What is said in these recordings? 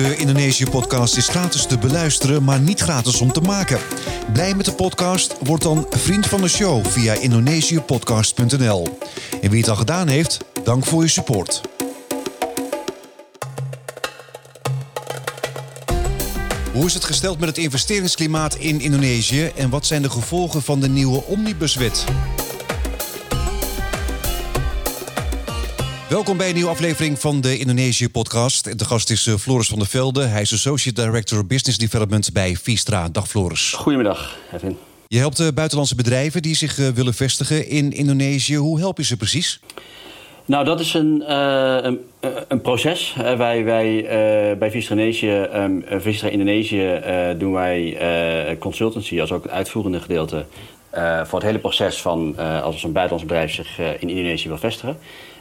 De Indonesië-podcast is gratis te beluisteren, maar niet gratis om te maken. Blij met de podcast? Word dan vriend van de show via indonesiëpodcast.nl. En wie het al gedaan heeft, dank voor je support. Hoe is het gesteld met het investeringsklimaat in Indonesië en wat zijn de gevolgen van de nieuwe omnibuswet? Welkom bij een nieuwe aflevering van de Indonesië-podcast. De gast is eh, Floris van der Velde. Hij is Associate Director Business Development bij Vistra. Dag Floris. Goedemiddag, Evin. Je helpt uh, buitenlandse bedrijven die zich uh, willen vestigen in Indonesië. Hoe help je ze precies? Nou, dat is een, uh, een, een, proces. wij, wij bij Vistra Indonesië, um, Vistra Indonesië doen wij consultancy als ook het uitvoerende gedeelte voor het hele proces van als een buitenlands bedrijf zich in Indonesië wil vestigen.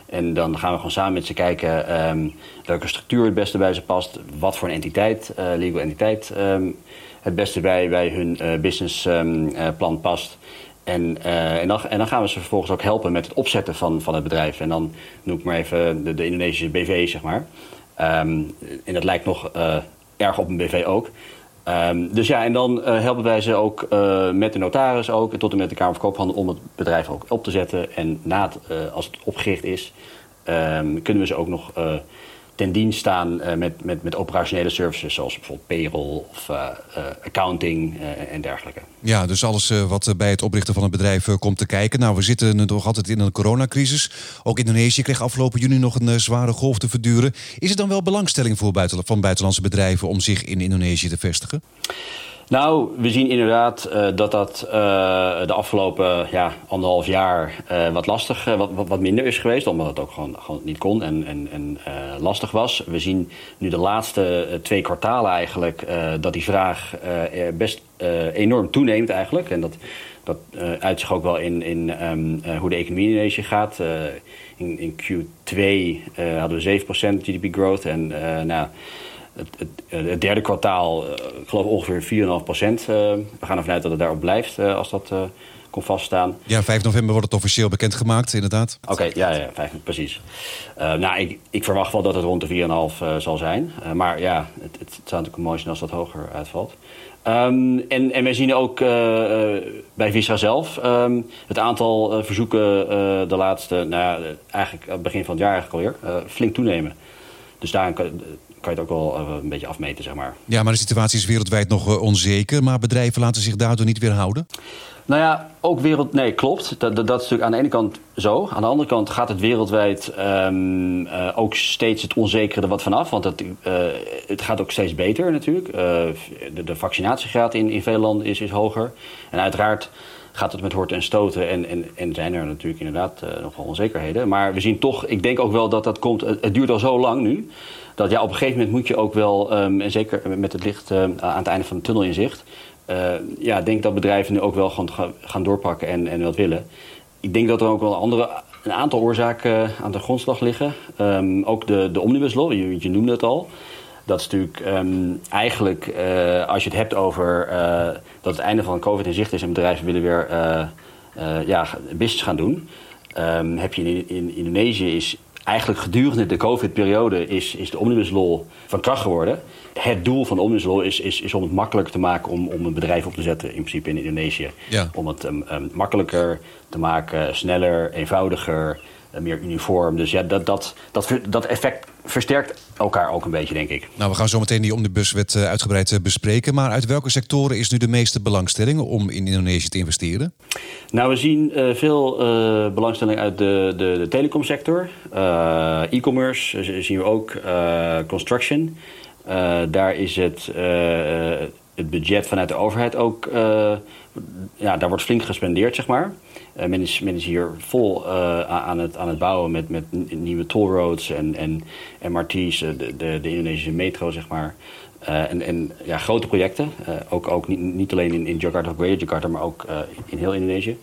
En dan gaan we gewoon samen met ze kijken um, welke structuur het beste bij ze past. Wat voor een entiteit, uh, legal entiteit, um, het beste bij, bij hun uh, businessplan ehm, uh, past. En, en, dan, en dan gaan we ze vervolgens ook helpen met het opzetten van, van het bedrijf. En dan noem ik maar even de, de Indonesische BV, zeg maar. En dat lijkt nog erg op een BV ook. Um, dus ja, en dan uh, helpen wij ze ook uh, met de notaris ook, tot en met de Kamer van Koophandel om het bedrijf ook op te zetten. En na uh, als het opgericht is, um, kunnen we ze ook nog ten dienst staan met, met, met operationele services, zoals bijvoorbeeld payroll of accounting en dergelijke. Ja, dus alles wat bij het oprichten van een bedrijf komt te kijken. Nou, we zitten nog altijd in een coronacrisis. Ook Indonesië kreeg afgelopen juni nog een zware golf te verduren. Is er dan wel belangstelling voor van buitenlandse bedrijven om zich in Indonesië te vestigen? Nou, we zien inderdaad uh, dat dat uh, de afgelopen ja, anderhalf jaar uh, wat lastig, wat, wat, wat, minder is geweest. Omdat het ook gewoon, gewoon niet kon en, en, en lastig was. We zien nu de laatste twee kwartalen eigenlijk dat die vraag best enorm toeneemt eigenlijk. En dat, dat uit ook wel in, in um, hoe de economie in Indonesië gaat. in, in Q2 hadden we 7% GDP growth en nou het, het, het, derde kwartaal, uh, ik geloof ongeveer 4,5 procent. Uh, we gaan ervan uit dat het daarop blijft uh, als dat komt vaststaan. Ja, 5 november wordt het officieel bekendgemaakt, inderdaad. Oké, okay, ja, ja 5, precies. nou, ik, ik, verwacht wel dat het rond de 4,5 zal zijn. maar ja, het, het, zou natuurlijk mooi zijn als dat hoger uitvalt. Um, en, en wij zien ook bij Visra zelf um, het aantal verzoeken de laatste, nou ja, eigenlijk begin van het jaar eigenlijk alweer, flink toenemen. Dus daar kan je het ook wel uh, een beetje afmeten, zeg maar. Ja, maar de situatie is wereldwijd nog uh, onzeker. Maar bedrijven laten zich daardoor niet weerhouden? Nou ja, ook wereld... Nee, klopt. Dat, dat, dat, is natuurlijk aan de ene kant zo. Aan de andere kant gaat het wereldwijd um, uh, ook steeds het onzekere er wat vanaf. Want het, het gaat ook steeds beter natuurlijk. de, de, vaccinatiegraad in, in veel landen is, is hoger. En uiteraard gaat het met horten en stoten. En, en, en zijn er natuurlijk inderdaad nog wel onzekerheden. Maar we zien toch... Ik denk ook wel dat dat komt... het duurt al zo lang nu dat ja, op een gegeven moment moet je ook wel, um, en zeker met het licht uh, aan het einde van de tunnel in zicht, uh, ja, denk dat bedrijven nu ook wel gaan, gaan doorpakken en, en wat willen. Ik denk dat er ook wel andere, een aantal oorzaken aan de grondslag liggen. Um, ook de, de omnibus law, je, je noemde het al. Dat is natuurlijk um, eigenlijk, uh, als je het hebt over dat het einde van COVID in zicht is en bedrijven willen weer ja, business gaan doen. Um, heb je in, in Indonesië is eigenlijk gedurende de COVID-periode is, is de Omnibus Law van kracht geworden. Het doel van de Omnibus Law is, is, is om het makkelijker te maken om, om een bedrijf op te zetten, in principe in Indonesië. Ja. Om het um, um, makkelijker te maken, sneller, eenvoudiger, meer uniform. Dus ja, dat, dat, dat, dat effect versterkt elkaar ook een beetje, denk ik. Nou, we gaan zo meteen die omnibuswet uh, uitgebreid uh, bespreken. Maar uit welke sectoren is nu de meeste belangstelling om in Indonesië te investeren? Nou, we zien uh, veel belangstelling uit de, de, de telecomsector. E-commerce zien we ook. construction. daar is het, het budget vanuit de overheid ook... ja, daar wordt flink gespendeerd, zeg maar. Uh, men, is, hier vol uh, aan, het, aan het bouwen met, met nieuwe tollroads en, en MRT's, de, de, de Indonesische metro, zeg maar. En, en ja, grote projecten, ook, ook niet, niet alleen in, in Jakarta, Greater Jakarta, maar ook in heel Indonesië.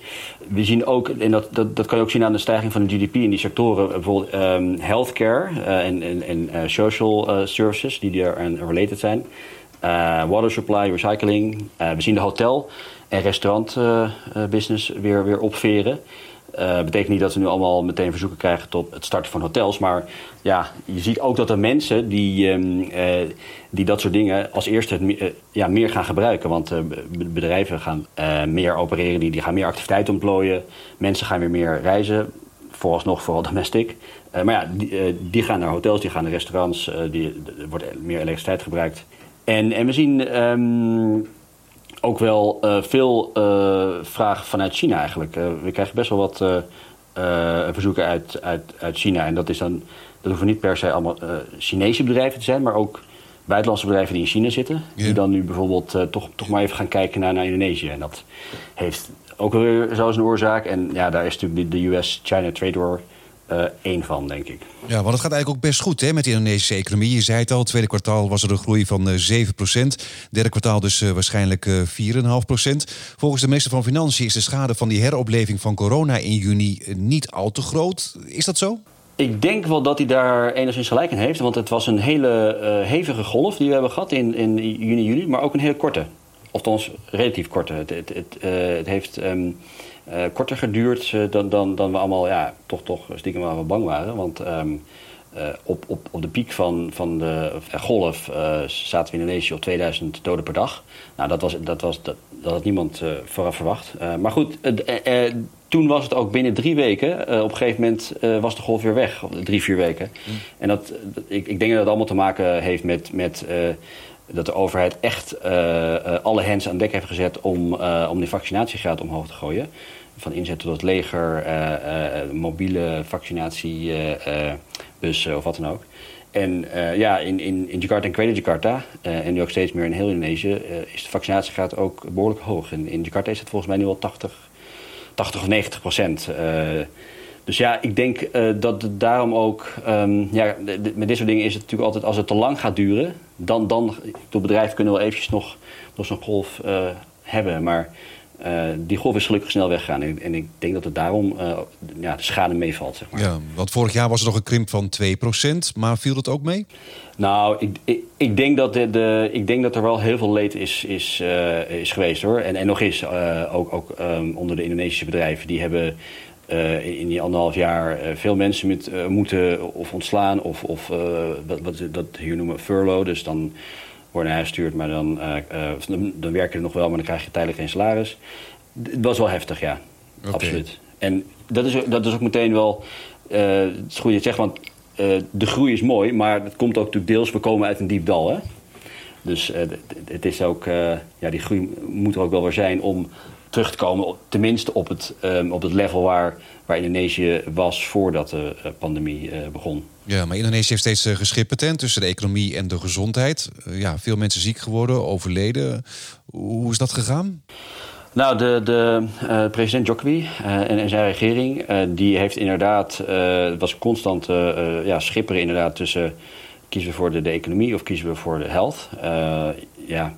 We zien ook, en dat, dat, dat kan je ook zien aan de stijging van de GDP in die sectoren, bijvoorbeeld um, healthcare en, en, social services die daar aan related zijn. Water supply, recycling. we zien de hotel- en restaurantbusiness weer, weer opveren. Uh, betekent niet dat ze nu allemaal meteen verzoeken krijgen tot het starten van hotels. Maar ja, je ziet ook dat er mensen die, uh, die dat soort dingen als eerste ja, meer gaan gebruiken. Want bedrijven gaan meer opereren, die, die gaan meer activiteiten ontplooien. Mensen gaan weer meer reizen, vooralsnog vooral domestic. maar ja, die, die, gaan naar hotels, die gaan naar restaurants, die, er wordt meer elektriciteit gebruikt. En, en we zien um, ook wel uh, veel uh, vragen vanuit China eigenlijk. Uh, we krijgen best wel wat verzoeken uit, uit, uit China. En dat, is dan, dat hoeven niet per se allemaal Chinese bedrijven te zijn, maar ook buitenlandse bedrijven die in China zitten. Die dan nu bijvoorbeeld toch, toch maar even gaan kijken naar, naar Indonesië. En dat heeft ook weer zo een oorzaak. En ja, daar is natuurlijk de, US-China Trade War één van, denk ik. Ja, want het gaat eigenlijk ook best goed hè, met de Indonesische economie. Je zei het al, het tweede kwartaal was er een groei van uh, 7% Derde kwartaal dus uh, waarschijnlijk uh, 4,5% Volgens de minister van Financiën is de schade van die heropleving van corona in juni niet al te groot. Is dat zo? Ik denk wel dat hij daar enigszins gelijk in heeft. Want het was een hele uh, hevige golf die we hebben gehad in, in juni, juli. Maar ook een hele korte. Althans, relatief korte. Het, het, het, het heeft... Um, uh, korter geduurd uh, dan, dan, dan we allemaal ja, toch, toch stiekem wel bang waren. Want um, uh, op, op, op de piek van, van de golf zaten we in Indonesië op 2000 doden per dag. Nou, dat, was, dat, was, dat, dat had niemand vooraf verwacht. maar goed, toen was het ook binnen drie weken. op een gegeven moment was de golf weer weg, drie, vier weken. Mm. En dat, ik, ik denk dat het allemaal te maken heeft met... met dat de overheid echt uh, uh, alle hands aan dek heeft gezet om, uh, om die vaccinatiegraad omhoog te gooien. Van inzet tot het leger, mobiele vaccinatiebussen of wat dan ook. En ja, in, in, in Jakarta en Kwede Jakarta, en nu ook steeds meer in heel Indonesië, is de vaccinatiegraad ook behoorlijk hoog. In, in Jakarta is het volgens mij nu al 80, 80 of 90 procent. Dus ja, ik denk dat het daarom ook... Um, ja, met dit soort dingen is het natuurlijk altijd... als het te lang gaat duren... dan, dan door bedrijven kunnen wel eventjes nog, nog zo'n golf uh, hebben. Maar uh, die golf is gelukkig snel weggegaan. En, en ik denk dat het daarom ja, de schade meevalt. Zeg maar. Ja, want vorig jaar was er nog een krimp van 2%. Maar viel dat ook mee? Nou, ik, ik, ik, denk, dat de, de, ik denk dat er wel heel veel leed is, is, is geweest hoor. En, en nog is ook, ook um, onder de Indonesische bedrijven. Die hebben uh, in die anderhalf jaar uh, veel mensen met, uh, moeten of ontslaan of, of wat, wat dat hier noemen furlough. Dus dan worden naar huis gestuurd, maar dan, dan, dan werk je er nog wel, maar dan krijg je tijdelijk geen salaris. Het was wel heftig, ja. Okay. Absoluut. En dat is, dat is ook meteen wel het is goed je zegt, want de groei is mooi, maar het komt ook natuurlijk deels, we komen uit een diep dal. Hè? Dus het is ook, ja, die groei moet er ook wel weer zijn om terug te komen, tenminste op het, um, op het level waar, waar Indonesië was voordat de uh, pandemie uh, begon. Ja, maar Indonesië heeft steeds uh, geschippetent tussen de economie en de gezondheid. ja, veel mensen ziek geworden, overleden. Hoe is dat gegaan? Nou, de, de president Jokowi en, en, zijn regering, die heeft inderdaad, was constant ja, schipperen inderdaad tussen kiezen we voor de, de, economie of kiezen we voor de health. ja,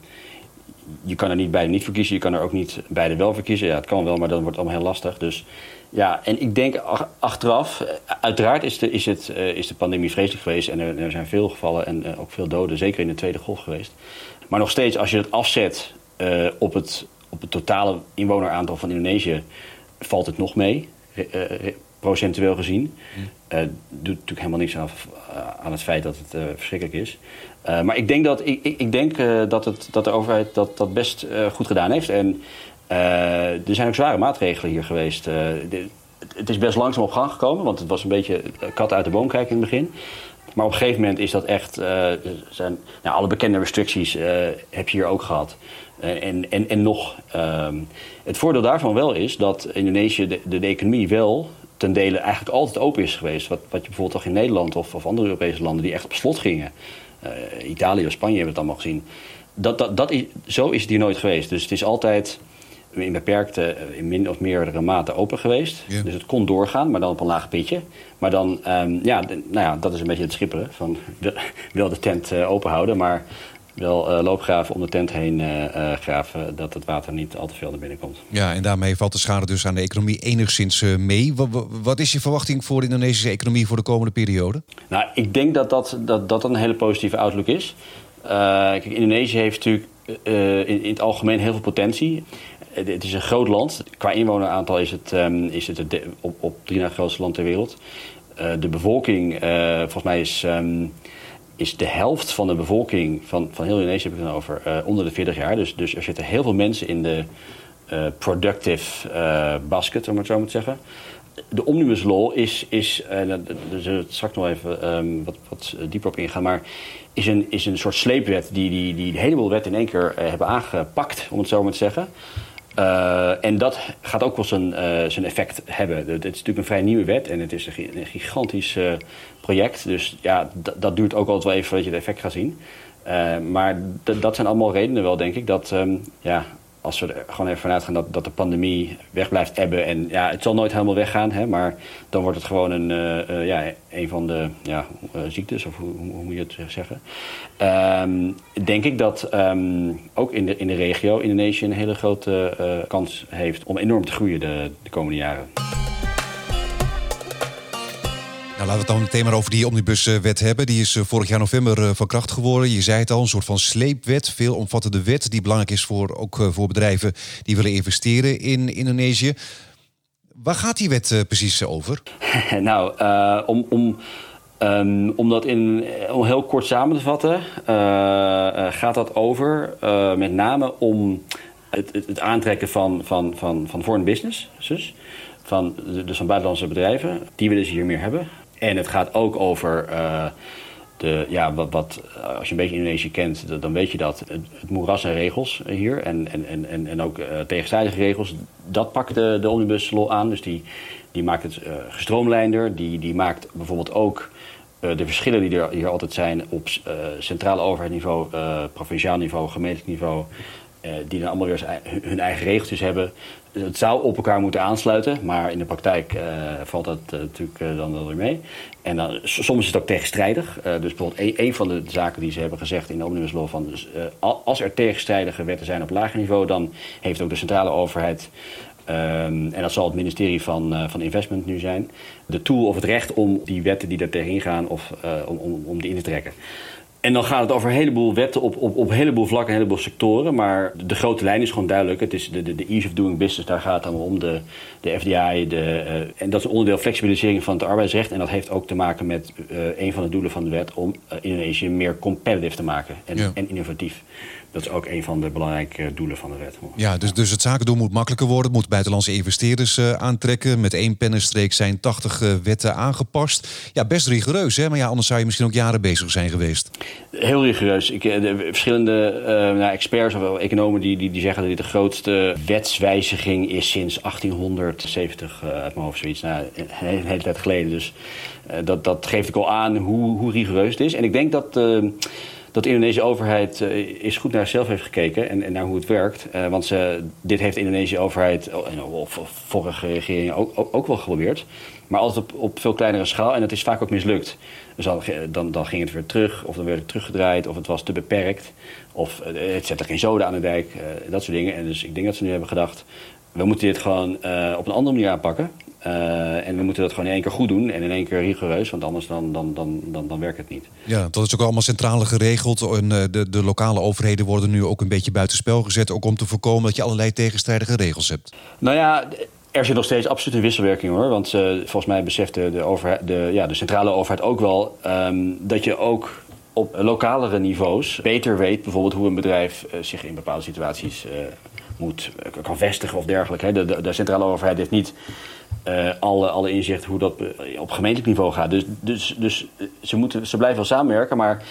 je kan er niet beide niet voor kiezen. Je kan er ook niet beide wel voor kiezen. Ja, het kan wel, maar dan wordt het allemaal heel lastig. Dus ja, en ik denk achteraf, uiteraard is de, is het, uh, is de pandemie vreselijk geweest. En er, er zijn veel gevallen en uh, ook veel doden, zeker in de tweede golf geweest. Maar nog steeds, als je het afzet op, het, op het totale inwoneraantal van Indonesië, valt het nog mee procentueel gezien. Uh, doet natuurlijk helemaal niks aan, aan het feit dat het uh, verschrikkelijk is. Uh, maar ik denk, dat, ik, ik denk dat, het, dat de overheid dat, dat best goed gedaan heeft. En er zijn ook zware maatregelen hier geweest. De, het is best langzaam op gang gekomen, want het was een beetje kat uit de boom kijken in het begin. Maar op een gegeven moment is dat echt. zijn, nou, alle bekende restricties heb je hier ook gehad. en, en, en nog. Ehm, het voordeel daarvan wel is dat Indonesië de, de, de economie wel ten dele eigenlijk altijd open is geweest. Wat, wat je bijvoorbeeld toch in Nederland of, of andere Europese landen die echt op slot gingen. Uh, Italië of Spanje hebben het allemaal gezien. Dat, dat, dat is, zo is het hier nooit geweest. Dus het is altijd in beperkte, eh, in min of meerdere mate open geweest. Dus het kon doorgaan, maar dan op een laag pitje. Maar dan, um, ja, nou ja, dat is een beetje het schipperen. Van, wel de tent uh, open houden, maar wel uh, loopgraven om de tent heen uh, graven, dat het water niet al te veel naar binnen komt. Ja, en daarmee valt de schade dus aan de economie enigszins mee. Wat, is je verwachting voor de Indonesische economie voor de komende periode? Nou, ik denk dat dat, dat, dat een hele positieve outlook is. kijk, Indonesië heeft natuurlijk in, in, het algemeen heel veel potentie. Het is een groot land. Qua inwoneraantal is het, um, is het op, op drie na grootste land ter wereld. de bevolking, volgens mij is, um, is de helft van de bevolking van, van heel Indonesië, heb ik het over, onder de 40 jaar. Dus, dus er zitten heel veel mensen in de productive basket, om het zo maar te zeggen de omnibus law is, is daar zullen we straks nog even um, wat, wat dieper op ingaan, maar is een, is een soort sleepwet die, die, die een heleboel wetten in één keer hebben aangepakt, om het zo maar te zeggen. Uh, en dat gaat ook wel zijn, zijn effect hebben. Het is natuurlijk een vrij nieuwe wet en het is een, gigantisch project. Dus ja, dat duurt ook altijd wel even voordat je het effect gaat zien. maar dat zijn allemaal redenen wel, denk ik, dat um, ja, als we er gewoon even vanuit gaan dat, dat de pandemie weg blijft ebben. En ja, het zal nooit helemaal weggaan, hè, maar dan wordt het gewoon een, uh, ja, een van de ja, uh, ziektes, of hoe, hoe, moet je het zeggen. Um, denk ik dat um, ook in de, in de regio Indonesië een hele grote kans heeft om enorm te groeien de, de komende jaren. Laten we het dan meteen maar over die omnibuswet hebben. Die is eh, vorig jaar november eh, van kracht geworden. Je zei het al, een soort van sleepwet, veelomvattende wet... die belangrijk is voor, ook eh, voor bedrijven die willen investeren in Indonesië. Waar gaat die wet precies over? nou, om... om... Um, om dat in, om heel kort samen te vatten, gaat dat over met name om het, het, het, aantrekken van, van, van, van foreign business, dus van, dus van buitenlandse bedrijven. Die willen ze hier meer hebben. En het gaat ook over uh, de, ja, wat, wat, als je een beetje Indonesië kent, dan weet je dat. Het, moeras en regels hier en, en, en, en ook uh, tegenstrijdige regels, dat pakt de, de omnibus aan. Dus die, die maakt het gestroomlijnder. Die, die maakt bijvoorbeeld ook de verschillen die er hier altijd zijn op centraal overheidsniveau, provinciaal niveau, gemeentelijk niveau. Die dan allemaal weer hun eigen regeltjes hebben het zou op elkaar moeten aansluiten, maar in de praktijk uh, valt dat uh, natuurlijk dan wel weer mee. En dan, soms is het ook tegenstrijdig. dus bijvoorbeeld een, een, van de zaken die ze hebben gezegd in de Omnibus Law... Van, dus, als er tegenstrijdige wetten zijn op lager niveau... dan heeft ook de centrale overheid Um, en dat zal het ministerie van, van Investment nu zijn. De tool of het recht om die wetten die er tegenin gaan, of, om, om, om die in te trekken. En dan gaat het over een heleboel wetten op, op, op een heleboel vlakken, een heleboel sectoren. Maar de grote lijn is gewoon duidelijk. Het is de, de, de ease of doing business, daar gaat het allemaal om. De, de FDI, de, uh, en dat is onderdeel flexibilisering van het arbeidsrecht. En dat heeft ook te maken met uh, een van de doelen van de wet om uh, Indonesië meer competitive te maken en, ja. en innovatief. Dat is ook een van de belangrijke doelen van de wet. Ja, dus, dus het zaken doen moet makkelijker worden. Het moet buitenlandse investeerders uh, aantrekken. Met één pennenstreek zijn 80 uh, wetten aangepast. Ja, best rigoureus, hè? Maar ja, anders zou je misschien ook jaren bezig zijn geweest. Heel rigoureus. Ik, de verschillende uh, nou, experts of economen die, die, die zeggen dat dit de grootste wetswijziging is sinds 1870 uit mijn hoofd zoiets. Nou, een hele tijd geleden. Dus dat, dat geeft ook al aan hoe, hoe rigoureus het is. En ik denk dat dat de Indonesische overheid uh, is goed naar zichzelf heeft gekeken en, en naar hoe het werkt. Uh, want ze, dit heeft de Indonesische overheid, oh, of, of vorige regeringen ook, ook, ook, wel geprobeerd. Maar altijd op, op veel kleinere schaal en dat is vaak ook mislukt. Dus dan, dan, dan, ging het weer terug, of dan werd het teruggedraaid, of het was te beperkt. Of het zette geen zoden aan de dijk, dat soort dingen. En dus ik denk dat ze nu hebben gedacht, we moeten dit gewoon op een andere manier aanpakken. Uh, en we moeten dat gewoon in één keer goed doen en in één keer rigoureus, want anders dan, dan, dan, dan, dan werkt het niet. Ja, dat is ook allemaal centraal geregeld. En uh, de, de lokale overheden worden nu ook een beetje buitenspel gezet, ook om te voorkomen dat je allerlei tegenstrijdige regels hebt. Nou ja, er zit nog steeds absoluut een wisselwerking hoor. Want uh, volgens mij beseft de, de, overheid, de, ja, de centrale overheid ook wel um, dat je ook op lokalere niveaus beter weet bijvoorbeeld hoe een bedrijf zich in bepaalde situaties moet, kan vestigen of dergelijke. De, de, de centrale overheid heeft niet uh, alle, alle inzicht hoe dat eh, op gemeentelijk niveau gaat. Dus, dus, dus ze, moeten, ze blijven wel samenwerken, maar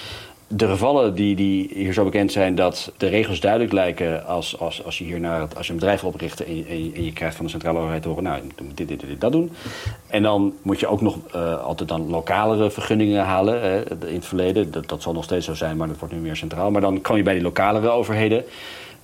de gevallen die, die hier zo bekend zijn dat de regels duidelijk lijken als, als, als je hier naar het, als je een bedrijf opricht en je, en je krijgt van de centrale overheid te horen, nou, dit, dit, dit, dat doen. En dan moet je ook nog altijd dan lokalere vergunningen halen. in het verleden, dat, dat zal nog steeds zo zijn, maar dat wordt nu meer centraal. Maar dan kan je bij die lokalere overheden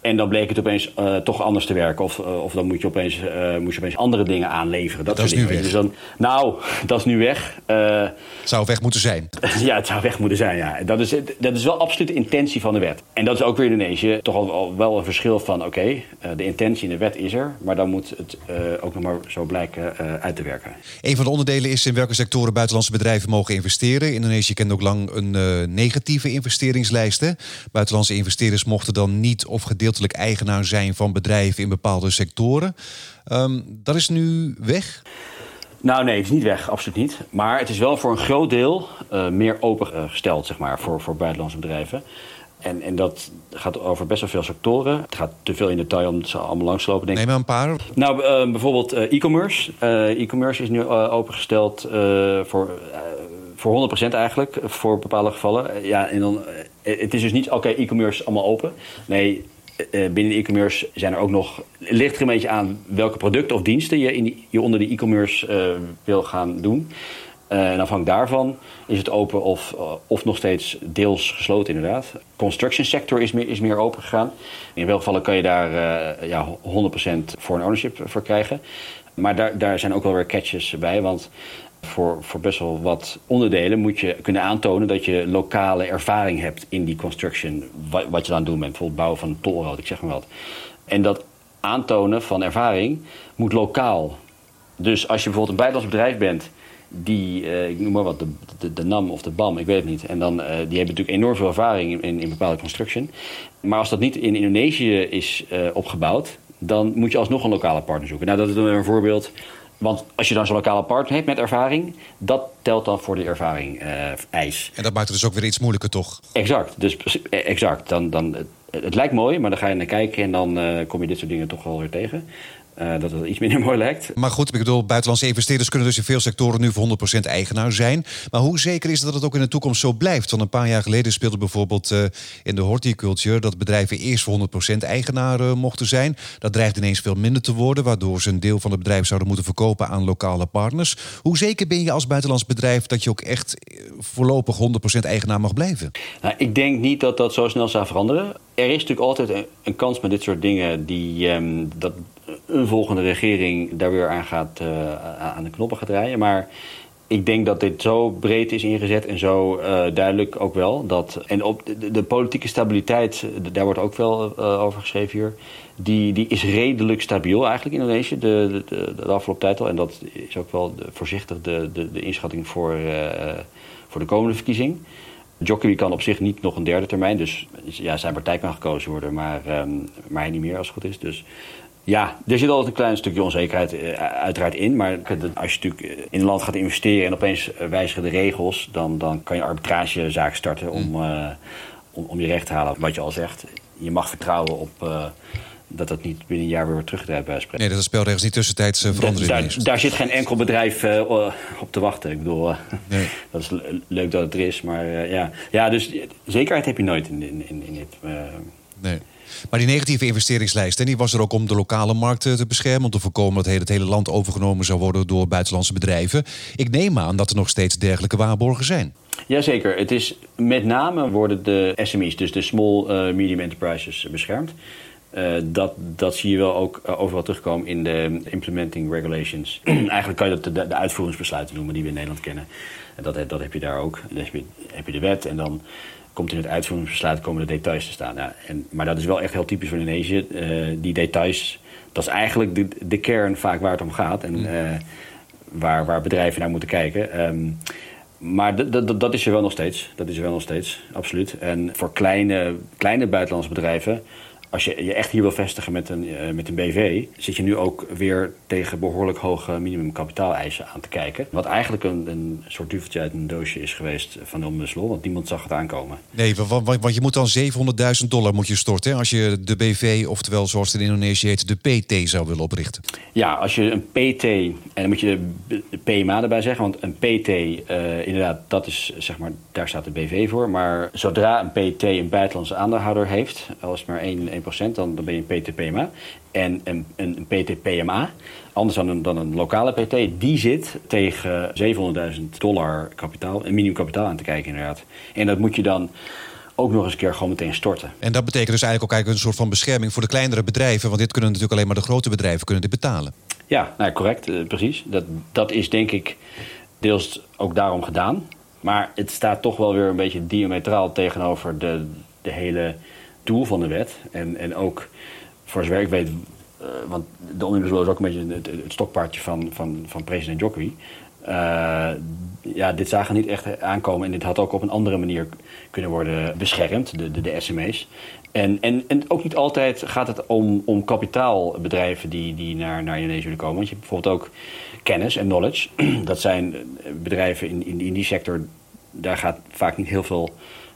En dan bleek het opeens uh, toch anders te werken. Of, uh, of dan moet je, opeens, uh, moet je opeens andere dingen aanleveren. Dat, dat is nu weg. Dus dan, nou, dat is nu weg. het zou weg moeten zijn. ja, het zou weg moeten zijn, ja. Dat is, dat is wel absoluut de intentie van de wet. En dat is ook weer in Indonesië toch al, al wel een verschil van... oké, okay, de intentie in de wet is er... maar dan moet het ook nog maar zo blijken uit te werken. Een van de onderdelen is in welke sectoren buitenlandse bedrijven mogen investeren. Indonesië kent ook lang een negatieve investeringslijst. Hè? Buitenlandse investeerders mochten dan niet of gedeeld eigenaar zijn van bedrijven in bepaalde sectoren. Um, dat is nu weg? Nou nee, het is niet weg, absoluut niet. Maar het is wel voor een groot deel uh, meer opengesteld, zeg maar, voor, voor buitenlandse bedrijven. En, en dat gaat over best wel veel sectoren. Het gaat te veel in detail om ze allemaal langs te lopen. Denk Neem maar een paar. Nou, uh, bijvoorbeeld uh, e-commerce. e-commerce is nu opengesteld voor, voor 100% eigenlijk, voor bepaalde gevallen. ja, en dan, het is dus niet, oké, okay, e-commerce allemaal open. Nee, uh, binnen e-commerce zijn er ook nog. ligt er een beetje aan welke producten of diensten je, in die, je onder die e-commerce uh, wil gaan doen. En afhankelijk daarvan is het open of, of nog steeds deels gesloten, inderdaad. Construction sector is meer, is meer open gegaan. In veel gevallen kan je daar ja, 100% voor een ownership voor krijgen. Maar daar, daar zijn ook wel weer catches bij. Want voor, voor best wel wat onderdelen moet je kunnen aantonen dat je lokale ervaring hebt in die construction. Wat, wat je dan doet met bijvoorbeeld bouwen van een tolrood, ik zeg maar wat. En dat aantonen van ervaring moet lokaal. Dus als je bijvoorbeeld een buitenlands bedrijf bent die, uh, ik noem maar wat, de, de, NAM of de BAM, ik weet het niet. En dan, uh, die hebben natuurlijk enorm veel ervaring in, in, bepaalde construction. Maar als dat niet in Indonesië is uh, opgebouwd, dan moet je alsnog een lokale partner zoeken. Nou, dat is dan een voorbeeld want als je dan zo'n lokale partner hebt met ervaring, dat telt dan voor de ervaring uh, eis. En dat maakt het dus ook weer iets moeilijker, toch? Exact. Dus eh, exact. Dan, dan, het, het lijkt mooi, maar dan ga je naar kijken en dan uh, kom je dit soort dingen toch wel weer tegen. Uh, dat het iets minder mooi lijkt. Maar goed, ik bedoel, buitenlandse investeerders kunnen dus in veel sectoren nu voor 100% eigenaar zijn. Maar hoe zeker is het dat het ook in de toekomst zo blijft? Want een paar jaar geleden speelde bijvoorbeeld uh, in de horticulture dat bedrijven eerst voor 100% eigenaar uh, mochten zijn. Dat dreigt ineens veel minder te worden, waardoor ze een deel van het bedrijf zouden moeten verkopen aan lokale partners. Hoe zeker ben je als buitenlands bedrijf dat je ook echt voorlopig 100% eigenaar mag blijven? Nou, ik denk niet dat dat zo snel zou veranderen. Er is natuurlijk altijd een, een kans met dit soort dingen die um, dat een volgende regering daar weer aan, gaat, uh, aan de knoppen gaat draaien. Maar ik denk dat dit zo breed is ingezet en zo uh, duidelijk ook wel. Dat, en op de, politieke stabiliteit, daar wordt ook wel uh, over geschreven hier. Die, die is redelijk stabiel eigenlijk in Indonesië de, de, afgelopen tijd al. En dat is ook wel voorzichtig de, de, de inschatting voor, voor de komende verkiezing. Jokowi kan op zich niet nog een derde termijn. Dus ja, zijn partij kan gekozen worden, maar, um, maar hij niet meer als het goed is. Dus ja, er zit altijd een klein stukje onzekerheid uh, uiteraard in. Maar als je natuurlijk eh, in een land gaat investeren en opeens wijzigen de regels, dan, dan kan je arbitragezaak starten om, uh, om, om, je recht te halen. Wat je al zegt, je mag vertrouwen op. Uh, dat dat niet binnen een jaar weer wordt teruggedraaid bij spreken. Nee, dat de spelregels niet tussentijds veranderen. Daar, daar, daar, zit geen enkel bedrijf op te wachten. Ik bedoel, nee. dat is leuk dat het er is. Maar ja. ja, dus zekerheid heb je nooit in, in, in, in dit. nee. Maar die negatieve investeringslijst, die was er ook om de lokale markt te beschermen. Om te voorkomen dat het hele land overgenomen zou worden door buitenlandse bedrijven. Ik neem aan dat er nog steeds dergelijke waarborgen zijn. Jazeker. Het is met name worden de SME's, dus de Small uh, Medium Enterprises, beschermd. Uh, dat, dat zie je wel ook uh, overal terugkomen in de implementing regulations. Eigenlijk kan je dat de, uitvoeringsbesluiten noemen die we in Nederland kennen. En dat, dat heb je daar ook. Dan je, heb je de wet en dan komt in het uitvoeringsbesluit komen de details te staan. Ja, en, maar dat is wel echt heel typisch voor Indonesië. Uh, die details, dat is eigenlijk de, de kern vaak waar het om gaat. En uh, waar, waar bedrijven naar moeten kijken. Um, maar dat is er wel nog steeds. Dat is er wel nog steeds, absoluut. En voor kleine, kleine buitenlandse bedrijven als je je echt hier wil vestigen met een, uh, met een BV, zit je nu ook weer tegen behoorlijk hoge minimumkapitaaleisen aan te kijken. Wat eigenlijk een, een soort duveltje uit een doosje is geweest van de Ombudsman, want niemand zag het aankomen. Nee, want, want je moet dan 700.000 dollar moet je storten hè, als je de BV, oftewel zoals het in Indonesië heet, de PT zou willen oprichten. Ja, als je een PT, en dan moet je de PMA erbij zeggen, want een PT, uh, inderdaad, dat is zeg maar, daar staat de BV voor. Maar zodra een PT een buitenlandse aandeelhouder heeft, als maar één dan, dan ben je een PTPMA. En een, een PTPMA, anders dan een, dan een lokale PT, die zit tegen 700.000 dollar kapitaal, een minimum kapitaal aan te kijken inderdaad. En dat moet je dan ook nog eens een keer gewoon meteen storten. En dat betekent dus eigenlijk ook eigenlijk een soort van bescherming voor de kleinere bedrijven. Want dit kunnen natuurlijk alleen maar de grote bedrijven kunnen dit betalen. Ja, nou, correct, uh, precies. Dat, dat is denk ik deels ook daarom gedaan. Maar het staat toch wel weer een beetje diametraal tegenover de, de hele doel van de wet. En, en ook, voor zover ik weet, uh, want de omnibus is ook een beetje het, stokpaardje van, van, van president Jokowi. Uh, ja, dit zagen niet echt aankomen en dit had ook op een andere manier kunnen worden beschermd, de, de, de SME's. En, en, en ook niet altijd gaat het om, om kapitaalbedrijven die, die naar, naar Indonesië willen komen. Want je hebt bijvoorbeeld ook kennis en knowledge. Dat zijn bedrijven in, in, in die sector, daar gaat vaak niet heel veel,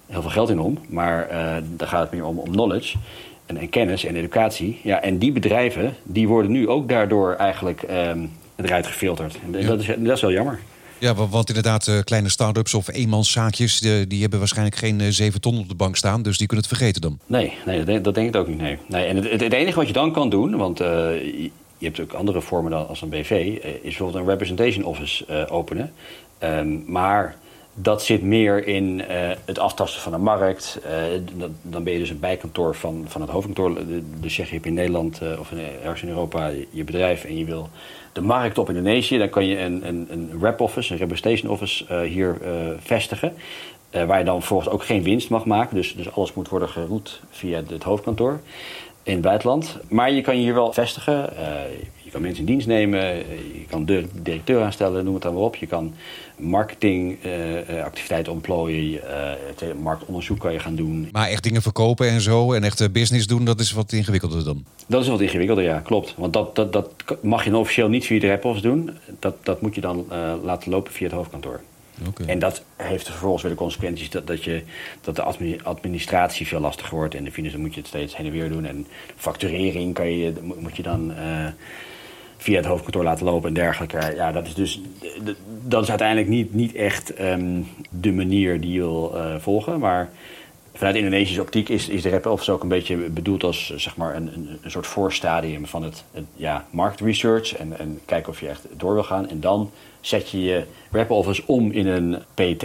heel veel geld in om. Maar uh, daar gaat het meer om, om knowledge en, en, kennis en educatie. Ja, en die bedrijven, die worden nu ook daardoor eigenlijk um, eruit gefilterd. En ja. dat, is, dat is wel jammer. Ja, want inderdaad, uh, kleine start-ups of eenmanszaakjes... Die, hebben waarschijlijk geen uh, zeven ton op de bank staan... dus die kunnen het vergeten dan. Nee, nee dat, denk ik ook niet. Nee. Nee, en het, het, enige wat je dan kan doen... want uh, je hebt ook andere vormen dan als een BV... is bijvoorbeeld een representation office openen. Um, maar dat zit meer in het aftasten van de markt. dan ben je dus een bijkantoor van, van het hoofdkantoor. Dus zeg je hebt in Nederland of in, ergens in Europa je bedrijf... en je wil de markt op Indonesië. Dan kan je een, een, een rep office, een representation office hier vestigen. Waar je dan vervolgens ook geen winst mag maken. Dus, dus alles moet worden geroet via het hoofdkantoor in het buitenland. Maar je kan je hier wel vestigen. je kan mensen in dienst nemen. Je kan de directeur aanstellen, noem het dan maar op. Je kan marketingactiviteiten ontplooien. marktonderzoek kan je gaan doen. Maar echt dingen verkopen en zo en echt business doen, dat is wat ingewikkelder dan? Dat is wat ingewikkelder, ja, klopt. Want dat, dat, dat mag je officieel niet via de rep doen. Dat, dat moet je dan laten lopen via het hoofdkantoor. Okay. En dat heeft vervolgens weer de consequenties dat, dat, je, dat de administratie veel lastiger wordt. En de financiën moet je het steeds heen en weer doen. En facturering kan je, moet je dan uh, via het hoofdkantoor laten lopen en dergelijke. Ja, dat is dus dat is uiteindelijk niet, niet echt um, de manier die je wil uh, volgen. Maar vanuit Indonesische optiek is, is de rep office ook een beetje bedoeld als zeg maar, een, een, een soort voorstadium van het, het ja, marktresearch. En, en kijken of je echt door wil gaan. En dan zet je je rep office om in een PT.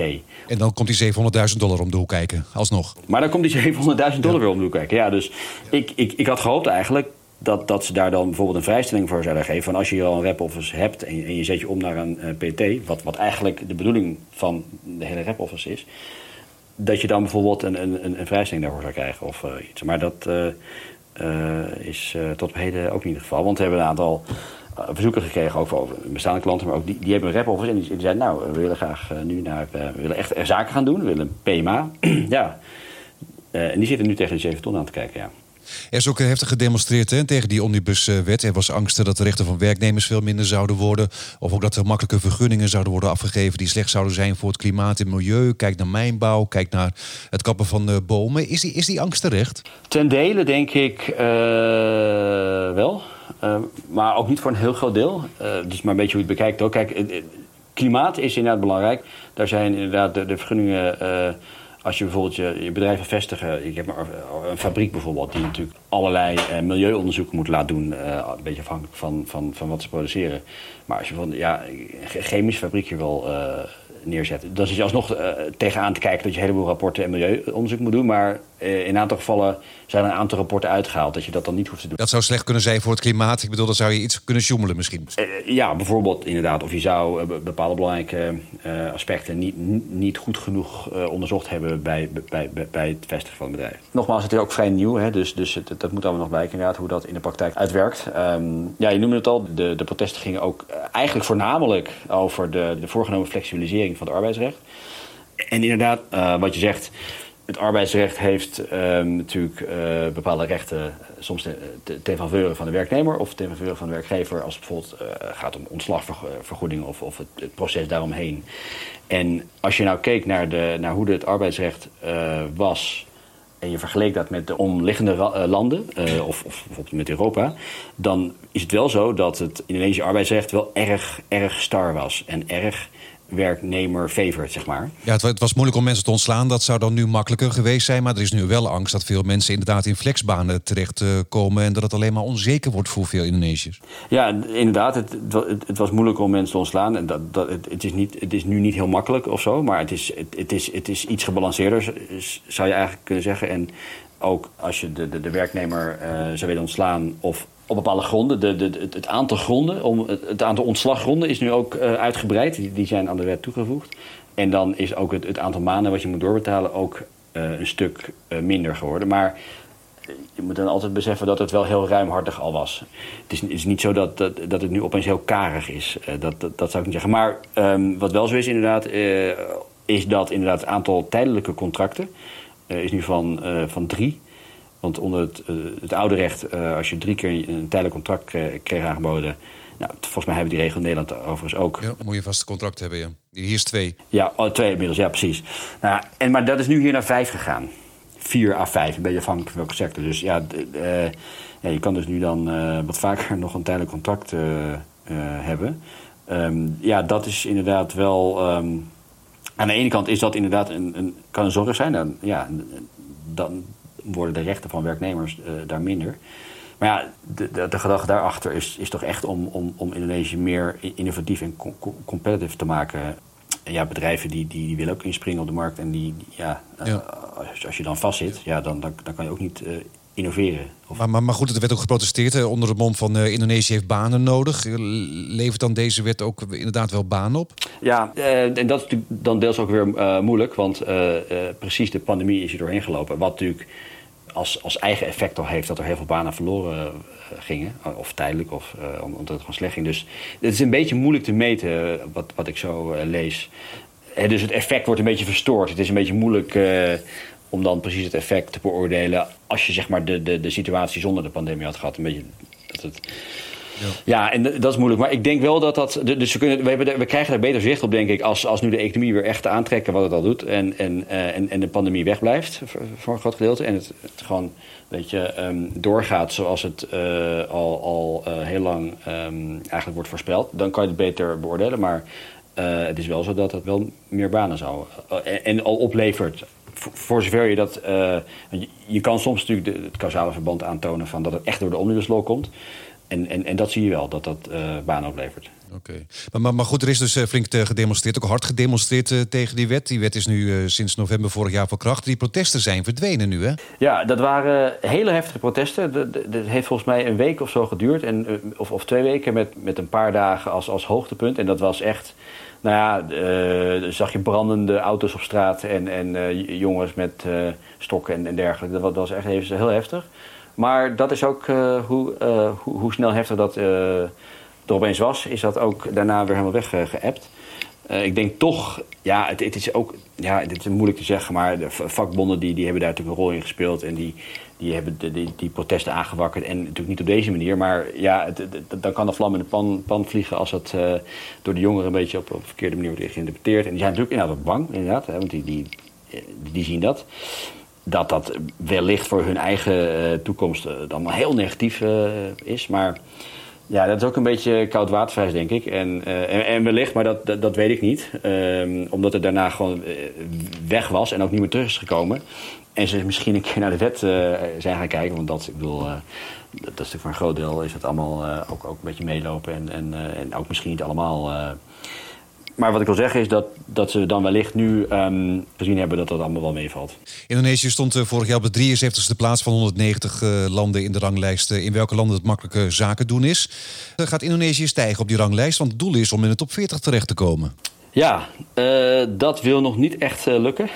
En dan komt die 700.000 dollar om de hoek kijken, alsnog. Maar dan komt die 700.000 dollar ja. weer om de hoek kijken. Ja, dus ik, ik, ik had gehoopt eigenlijk dat, dat ze daar dan bijvoorbeeld een vrijstelling voor zouden geven. Van als je al een rep office hebt en en je zet je om naar een uh, PT, wat, wat eigenlijk de bedoeling van de hele rep office is dat je dan bijvoorbeeld een, een, een vrijstelling daarvoor zou krijgen of uh, iets. Maar dat uh, is tot op heden ook niet het geval. Want we hebben een aantal verzoeken gekregen, ook over bestaande klanten, maar ook die, die hebben een rep office en die, die zeiden, nou, we willen graag nu naar, we willen echt zaken gaan doen, we willen een PMA. ja. en die zitten nu tegen de 7 ton aan te kijken, ja. Er is ook heftig gedemonstreerd hè, tegen die omnibuswet. Er was angst dat de rechten van werknemers veel minder zouden worden. Of ook dat er makkelijke vergunningen zouden worden afgegeven die slecht zouden zijn voor het klimaat en milieu. Kijk naar mijnbouw, kijk naar het kappen van uh, bomen. Is die, is die angst terecht? Ten dele denk ik uh, wel. Uh, maar ook niet voor een heel groot deel. dus maar een beetje hoe je het bekijkt ook. Kijk, klimaat is inderdaad belangrijk. Daar zijn inderdaad de, de vergunningen als je bijvoorbeeld je, je bedrijf wil vestigen, ik heb een fabriek bijvoorbeeld, die natuurlijk allerlei uh, milieuonderzoeken moet laten doen, uh, een beetje afhankelijk van, van, van wat ze produceren. Maar als je bijvoorbeeld ja, een chemisch fabriekje wil uh, neerzetten, dan zit je alsnog tegenaan te kijken dat je een heleboel rapporten en milieuonderzoek moet doen. Maar in een aantal gevallen zijn er een aantal rapporten uitgehaald dat je dat dan niet hoeft te doen. Dat zou slecht kunnen zijn voor het klimaat. Ik bedoel, dan zou je iets kunnen joemelen misschien. ja, bijvoorbeeld inderdaad. Of je zou bepaalde belangrijke aspecten niet, niet goed genoeg onderzocht hebben bij, bij, bij, bij het vestigen van het bedrijf. Nogmaals, het is ook vrij nieuw, hè, dus, dus het, dat moet allemaal nog blijken inderdaad, hoe dat in de praktijk uitwerkt. Um, ja, je noemde het al, de, de protesten gingen ook eigenlijk voornamelijk over de, de voorgenomen flexibilisering van het arbeidsrecht. En inderdaad, uh, wat je zegt, het arbeidsrecht heeft um, natuurlijk uh, bepaalde rechten, soms ten, faveur van de werknemer of ten faveur van de werkgever, als het bijvoorbeeld uh, gaat om ontslagvergoeding of, of het, het, proces daaromheen. En als je nou keek naar, de, naar hoe het arbeidsrecht was en je vergeleek dat met de omliggende landen, of, of, bijvoorbeeld met Europa, dan is het wel zo dat het Indonesische arbeidsrecht wel erg, erg star was. En erg werknemer favored, zeg maar. Ja, het, was moeilijk om mensen te ontslaan. Dat zou dan nu makkelijker geweest zijn. Maar er is nu wel angst dat veel mensen inderdaad in flexbanen terechtkomen... en dat het alleen maar onzeker wordt voor veel Indonesiërs. Ja, inderdaad. Het, het, het was moeilijk om mensen te ontslaan. En dat, dat, het, het, is niet, het is nu niet heel makkelijk of zo. Maar het is, het, het is, het is iets gebalanceerder, zou je eigenlijk kunnen zeggen. En ook als je de, de, de werknemer uh, zou willen ontslaan of op bepaalde gronden. De, de, het, aantal gronden, om, het, aantal ontslaggronden is nu ook uh, uitgebreid. Die, zijn aan de wet toegevoegd. En dan is ook het, het aantal maanden wat je moet doorbetalen ook uh, een stuk uh, minder geworden. Maar je moet dan altijd beseffen dat het wel heel ruimhartig al was. Het is, is niet zo dat, dat, het nu opeens heel karig is. dat, dat, dat, zou ik niet zeggen. Maar um, wat wel zo is inderdaad, is dat inderdaad het aantal tijdelijke contracten is nu van, van drie want onder het, uh, het oude recht, uh, als je drie keer een tijdelijk contract kreeg, kreeg aangeboden... Nou, volgens mij hebben die regel in Nederland overigens ook. Ja, moet je vast contract hebben, ja. Hier is twee. Ja, oh, twee inmiddels, ja, precies. Nou, en, maar dat is nu hier naar vijf gegaan. Vier à vijf, een beetje afhankelijk van welke sector. Dus ja, uh, ja je kan dus nu dan wat vaker nog een tijdelijk contract hebben. Um, ja, dat is inderdaad wel... Um, aan de ene kant is dat inderdaad een, een, kan een zorg zijn. Dan, ja, dan, worden de rechten van werknemers uh, daar minder. Maar ja, de, de, de, gedachte daarachter is, is toch echt om, om, om Indonesië meer innovatief en competitive te maken. En ja, bedrijven die, die, die, willen ook inspringen op de markt. En die, ja, ja. Als, als, je dan vastzit, ja, dan, dan, dan kan je ook niet uh, innoveren. Of... Maar, maar, maar, goed, er werd ook geprotesteerd onder de mond van uh, Indonesië heeft banen nodig. Levert dan deze wet ook inderdaad wel banen op? Ja, uh, en dat is natuurlijk dan deels ook weer moeilijk. Want precies de pandemie is er doorheen gelopen. Wat natuurlijk als, als eigen effect al heeft dat er heel veel banen verloren uh, gingen. Of tijdelijk, of uh, omdat het gewoon slecht ging. Dus het is een beetje moeilijk te meten wat, wat ik zo lees. dus het effect wordt een beetje verstoord. Het is een beetje moeilijk om dan precies het effect te beoordelen... als je zeg maar de, de, de situatie zonder de pandemie had gehad. Een beetje dat het ja. en dat is moeilijk. Maar ik denk wel dat dat. Dus we, kunnen, we, hebben we krijgen daar beter zicht op, denk ik, als, als nu de economie weer echt aantrekken wat het al doet. En, en, uh, en, en de pandemie wegblijft voor, een groot gedeelte. En het, gewoon weet je, um, doorgaat zoals het uh, al, al uh, heel lang um, eigenlijk wordt voorspeld. Dan kan je het beter beoordelen. Maar het is wel zo dat het wel meer banen zou. en, al oplevert voor zover je dat. Je, je, kan soms natuurlijk het causale verband aantonen van dat het echt door de omnibus law komt. En, en, en dat zie je wel, dat dat uh, banen oplevert. Oké. Okay. Maar, maar, maar, goed, er is dus uh, flink gedemonstreerd, ook hard gedemonstreerd uh, tegen die wet. Die wet is nu uh, sinds november vorig jaar van kracht. Die protesten zijn verdwenen nu, hè? Ja, dat waren hele heftige protesten. Dat heeft volgens mij een week of zo geduurd. En, of, of twee weken met, met een paar dagen als, als hoogtepunt. En dat was echt... Nou ja, zag je brandende auto's op straat en, en jongens met stokken en, en dergelijke. Dat, dat was echt even heel heftig. Maar dat is ook uh, hoe, uh, hoe, hoe, snel heftig dat uh, er opeens was, is dat ook daarna weer helemaal weggeëpt. ik denk toch, ja, het, het, is ook, ja, dit is moeilijk te zeggen, maar de vakbonden die, die hebben daar natuurlijk een rol in gespeeld en die, die hebben die, die, protesten aangewakkerd. En natuurlijk niet op deze manier, maar ja, het, het, dan kan de vlam in de pan, pan vliegen als het door de jongeren een beetje op, een verkeerde manier wordt geïnterpreteerd. En die zijn natuurlijk inderdaad bang, inderdaad, hè, want die, die, die zien dat dat dat wellicht voor hun eigen uh, toekomst uh, dan heel negatief uh, is. Maar ja, dat is ook een beetje koud watervijs, denk ik. En, en, wellicht, maar dat, dat, dat weet ik niet. Um, omdat het daarna gewoon weg was en ook niet meer terug is gekomen. En ze misschien een keer naar de wet zijn gaan kijken. Want dat, ik bedoel, dat, dat is natuurlijk voor een groot deel is het allemaal ook, ook een beetje meelopen. En, en, en ook misschien niet allemaal maar wat ik wil zeggen is dat, dat ze dan wellicht nu um, gezien hebben dat dat allemaal wel meevalt. Indonesië stond uh, vorig jaar op de 73ste plaats van 190 uh, landen in de ranglijst. Uh, in welke landen het makkelijke zaken doen is. gaat Indonesië stijgen op die ranglijst? Want het doel is om in de top 40 terecht te komen. Ja, dat wil nog niet echt lukken.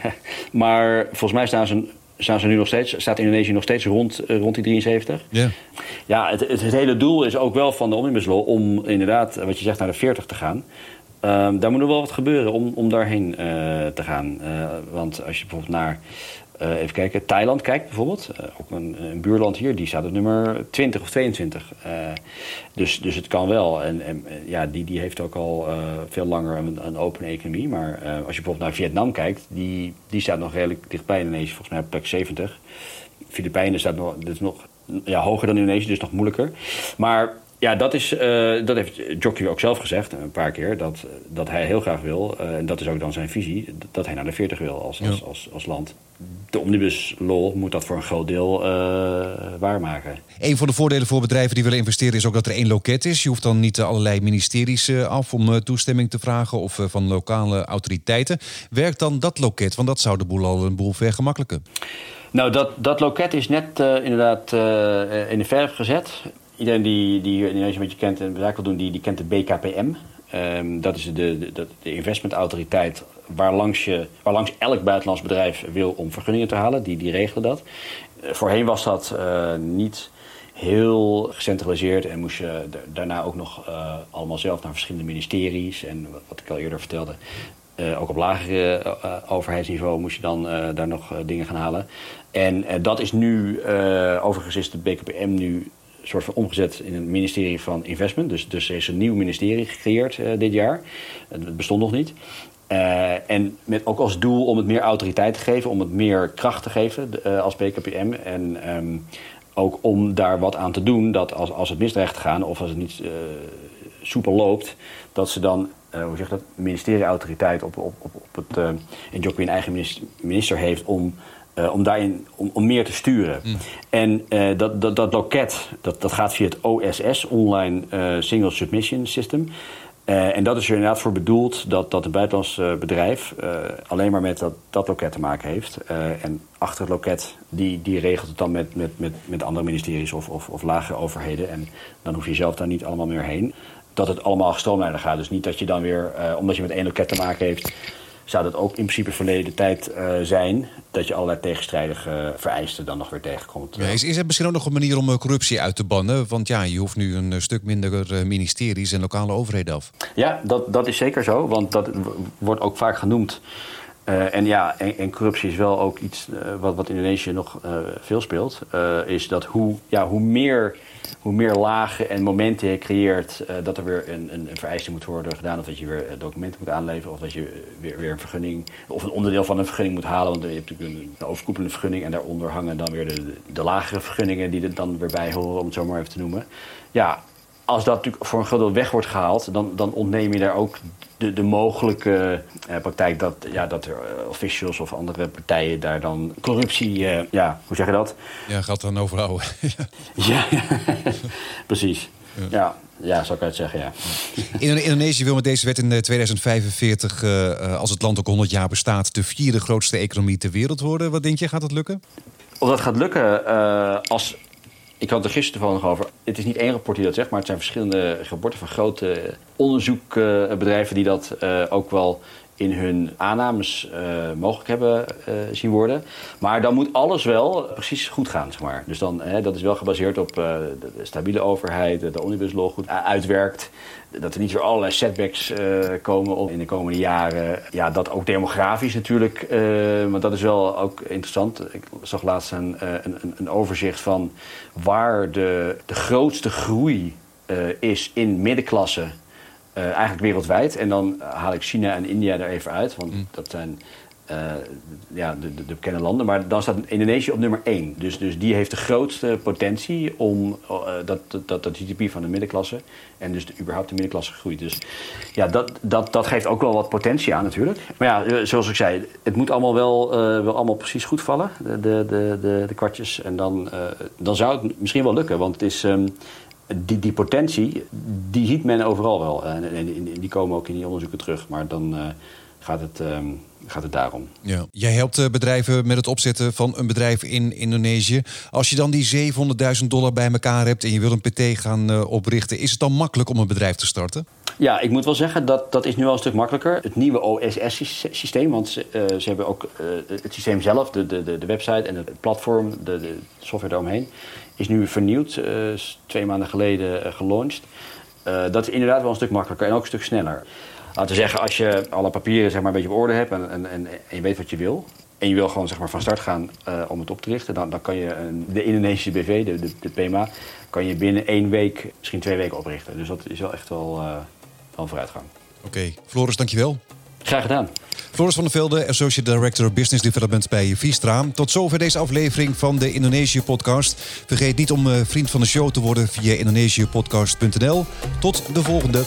maar volgens mij staan ze staan ze nu nog steeds, staat Indonesië nog steeds rond, rond die 73. Yeah. Ja, het, het, het, hele doel is ook wel van de Omnibus Law om inderdaad, wat je zegt, naar de 40 te gaan. Um, daar moet nog wel wat gebeuren om, om daarheen uh, te gaan. Uh, want als je bijvoorbeeld naar, uh, even kijken, Thailand kijkt bijvoorbeeld. ook een, een, buurland hier, die staat op nummer 20 of 22. dus, dus het kan wel. En, en ja, die, die heeft ook al veel langer een, een open economie. Maar als je bijvoorbeeld naar Vietnam kijkt, die, die staat nog redelijk dichtbij Indonesië. Volgens mij op plek 70. Filipijnen staat nog, dat is nog ja, hoger dan Indonesië, dus nog moeilijker. Maar Ja, dat, is, dat heeft Jockey ook zelf gezegd een paar keer. Dat, dat hij heel graag wil, en dat is ook dan zijn visie, dat hij naar de 40 wil als, als, als, als, land. De omnibus law moet dat voor een groot deel waarmaken. Een van de voordelen voor bedrijven die willen investeren is ook dat er één loket is. Je hoeft dan niet allerlei ministeries af om toestemming te vragen of van lokale autoriteiten. Werkt dan dat loket? Want dat zou de boel al een boel vergemakkelijken. Nou, dat, dat loket is net inderdaad in de verf gezet iedereen die, die Indonesië een beetje kent en zaak wil doen, die, die kent de BKPM. Ehm, dat is de, de, de investmentautoriteit waarlangs, je, waarlangs elk buitenlands bedrijf wil om vergunningen te halen. Die, die regelen dat. Uh, voorheen was dat uh, niet heel gecentraliseerd en moest je daarna ook nog uh, allemaal zelf naar verschillende ministeries. En wat ik al eerder vertelde, ook op lagere overheidsniveau moest je dan daar nog dingen gaan halen. En dat is nu, overigens is de BKPM nu soort van omgezet in een ministerie van investment. Dus, dus er is een nieuw ministerie gecreëerd uh, dit jaar. Het bestond nog niet. Uh, en met ook als doel om het meer autoriteit te geven, om het meer kracht te geven uh, als BKPM. En um, ook om daar wat aan te doen dat als, als het misdreigt gaan of als het niet soepel loopt, dat ze dan hoe zeg dat, ministerieautoriteit op, op, op, op het, en Jokwi een eigen minister heeft om uh, om daarin om, om, meer te sturen. Mm. En uh, dat, dat, dat loket, dat, dat gaat via het OSS, Online uh, Single Submission System. en dat is er inderdaad voor bedoeld dat, dat een buitenlands bedrijf alleen maar met dat, dat loket te maken heeft. en achter het loket, die, die regelt het dan met, met, met, met andere ministeries of, of, of lagere overheden. En dan hoef je zelf daar niet allemaal meer heen. Dat het allemaal gestroomlijnder gaat. Dus niet dat je dan weer, omdat je met één loket te maken heeft zou dat ook in principe verleden tijd uh, zijn... dat je allerlei tegenstrijdige vereisten dan nog weer tegenkomt. Ja, is, is er misschien ook nog een manier om eh, corruptie uit te bannen? Want ja, je hoeft nu een eh, stuk minder ministeries en lokale overheden af. Ja, dat, dat is zeker zo, want dat wordt ook vaak genoemd... Uh, en ja, en, corruptie is wel ook iets uh, wat, wat in Indonesië nog uh, veel speelt. is dat hoe, ja, hoe meer hoe meer lagen en momenten je creëert dat er weer een, een, een, vereiste moet worden gedaan. Of dat je weer documenten moet aanleveren. Of dat je weer, weer een vergunning of een onderdeel van een vergunning moet halen. Want je hebt natuurlijk een, overkoepelende vergunning. En daaronder hangen dan weer de, de lagere vergunningen die er dan weer bij horen, om het zo maar even te noemen. Ja, als dat natuurlijk voor een groot weg wordt gehaald, dan, dan ontneem je daar ook de, de mogelijke uh, praktijk dat, ja, dat er uh, officials of andere partijen daar dan corruptie, uh, ja, hoe zeg je dat? Ja, gaat dan overhouden. ja, precies. Ja. ja. Ja, zou ik het zeggen, ja. Indonesië wil met deze wet in 2045, als het land ook 100 jaar bestaat, de vierde grootste economie ter wereld worden. Wat denk je, gaat dat lukken? Of dat gaat lukken als ik had er gisteren toevallig over. Het is niet één rapport die dat zegt, maar het zijn verschillende rapporten van grote onderzoekbedrijven die dat uh, ook wel in hun aannames uh, mogelijk hebben uh, zien worden. Maar dan moet alles wel precies goed gaan, zeg maar. Dus dan, hè, dat is wel gebaseerd op uh, de, stabiele overheid, de omnibus law goed uitwerkt. Dat er niet weer allerlei setbacks komen in de komende jaren. Ja, dat ook demografisch natuurlijk, maar dat is wel ook interessant. Ik zag laatst een, een, een overzicht van waar de, de grootste groei is in middenklasse uh, eigenlijk wereldwijd. En dan haal ik China en India er even uit, want mm. dat zijn uh, ja, de, de, de, bekende landen. Maar dan staat Indonesië op nummer 1. Dus, dus die heeft de grootste potentie om uh, dat, dat, dat GDP van de middenklasse en dus de, überhaupt de middenklasse groeit. Dus ja, dat, dat, dat geeft ook wel wat potentie aan natuurlijk. Maar ja, zoals ik zei, het moet allemaal wel, wel allemaal precies goed vallen, de, de, de, de, kwartjes. En dan, dan zou het misschien wel lukken, want het is... Um, die, die potentie, die ziet men overal wel. En, en, die komen ook in die onderzoeken terug. Maar dan uh, gaat, het, um, gaat het daarom. Ja. Jij helpt uh, bedrijven met het opzetten van een bedrijf in Indonesië. Als je dan die 700.000 dollar bij elkaar hebt en je wil een PT gaan uh, oprichten... is het dan makkelijk om een bedrijf te starten? Ja, ik moet wel zeggen dat dat is nu al een stuk makkelijker. Het nieuwe OSS-systeem, want ze, ze hebben ook het systeem zelf, de, de, de website en het platform, de, de software daaromheen is nu vernieuwd, uh, twee maanden geleden uh, gelaunched. Uh, dat is inderdaad wel een stuk makkelijker en ook een stuk sneller. Laten we zeggen, als je alle papieren zeg maar, een beetje op orde hebt en, en, en, je weet wat je wil... en je wil gewoon zeg maar, van start gaan om het op te richten... dan, dan kan je een, de Indonesische BV, de, de, de, PMA... kan je binnen één week, misschien twee weken oprichten. Dus dat is wel echt wel, wel een vooruitgang. Oké, okay. Floris, dankjewel. Graag gedaan. Floris van der Velde, Associate Director Business Development bij Vistra. Tot zover deze aflevering van de Indonesië-podcast. Vergeet niet om vriend van de show te worden via indonesiëpodcast.nl. Tot de volgende.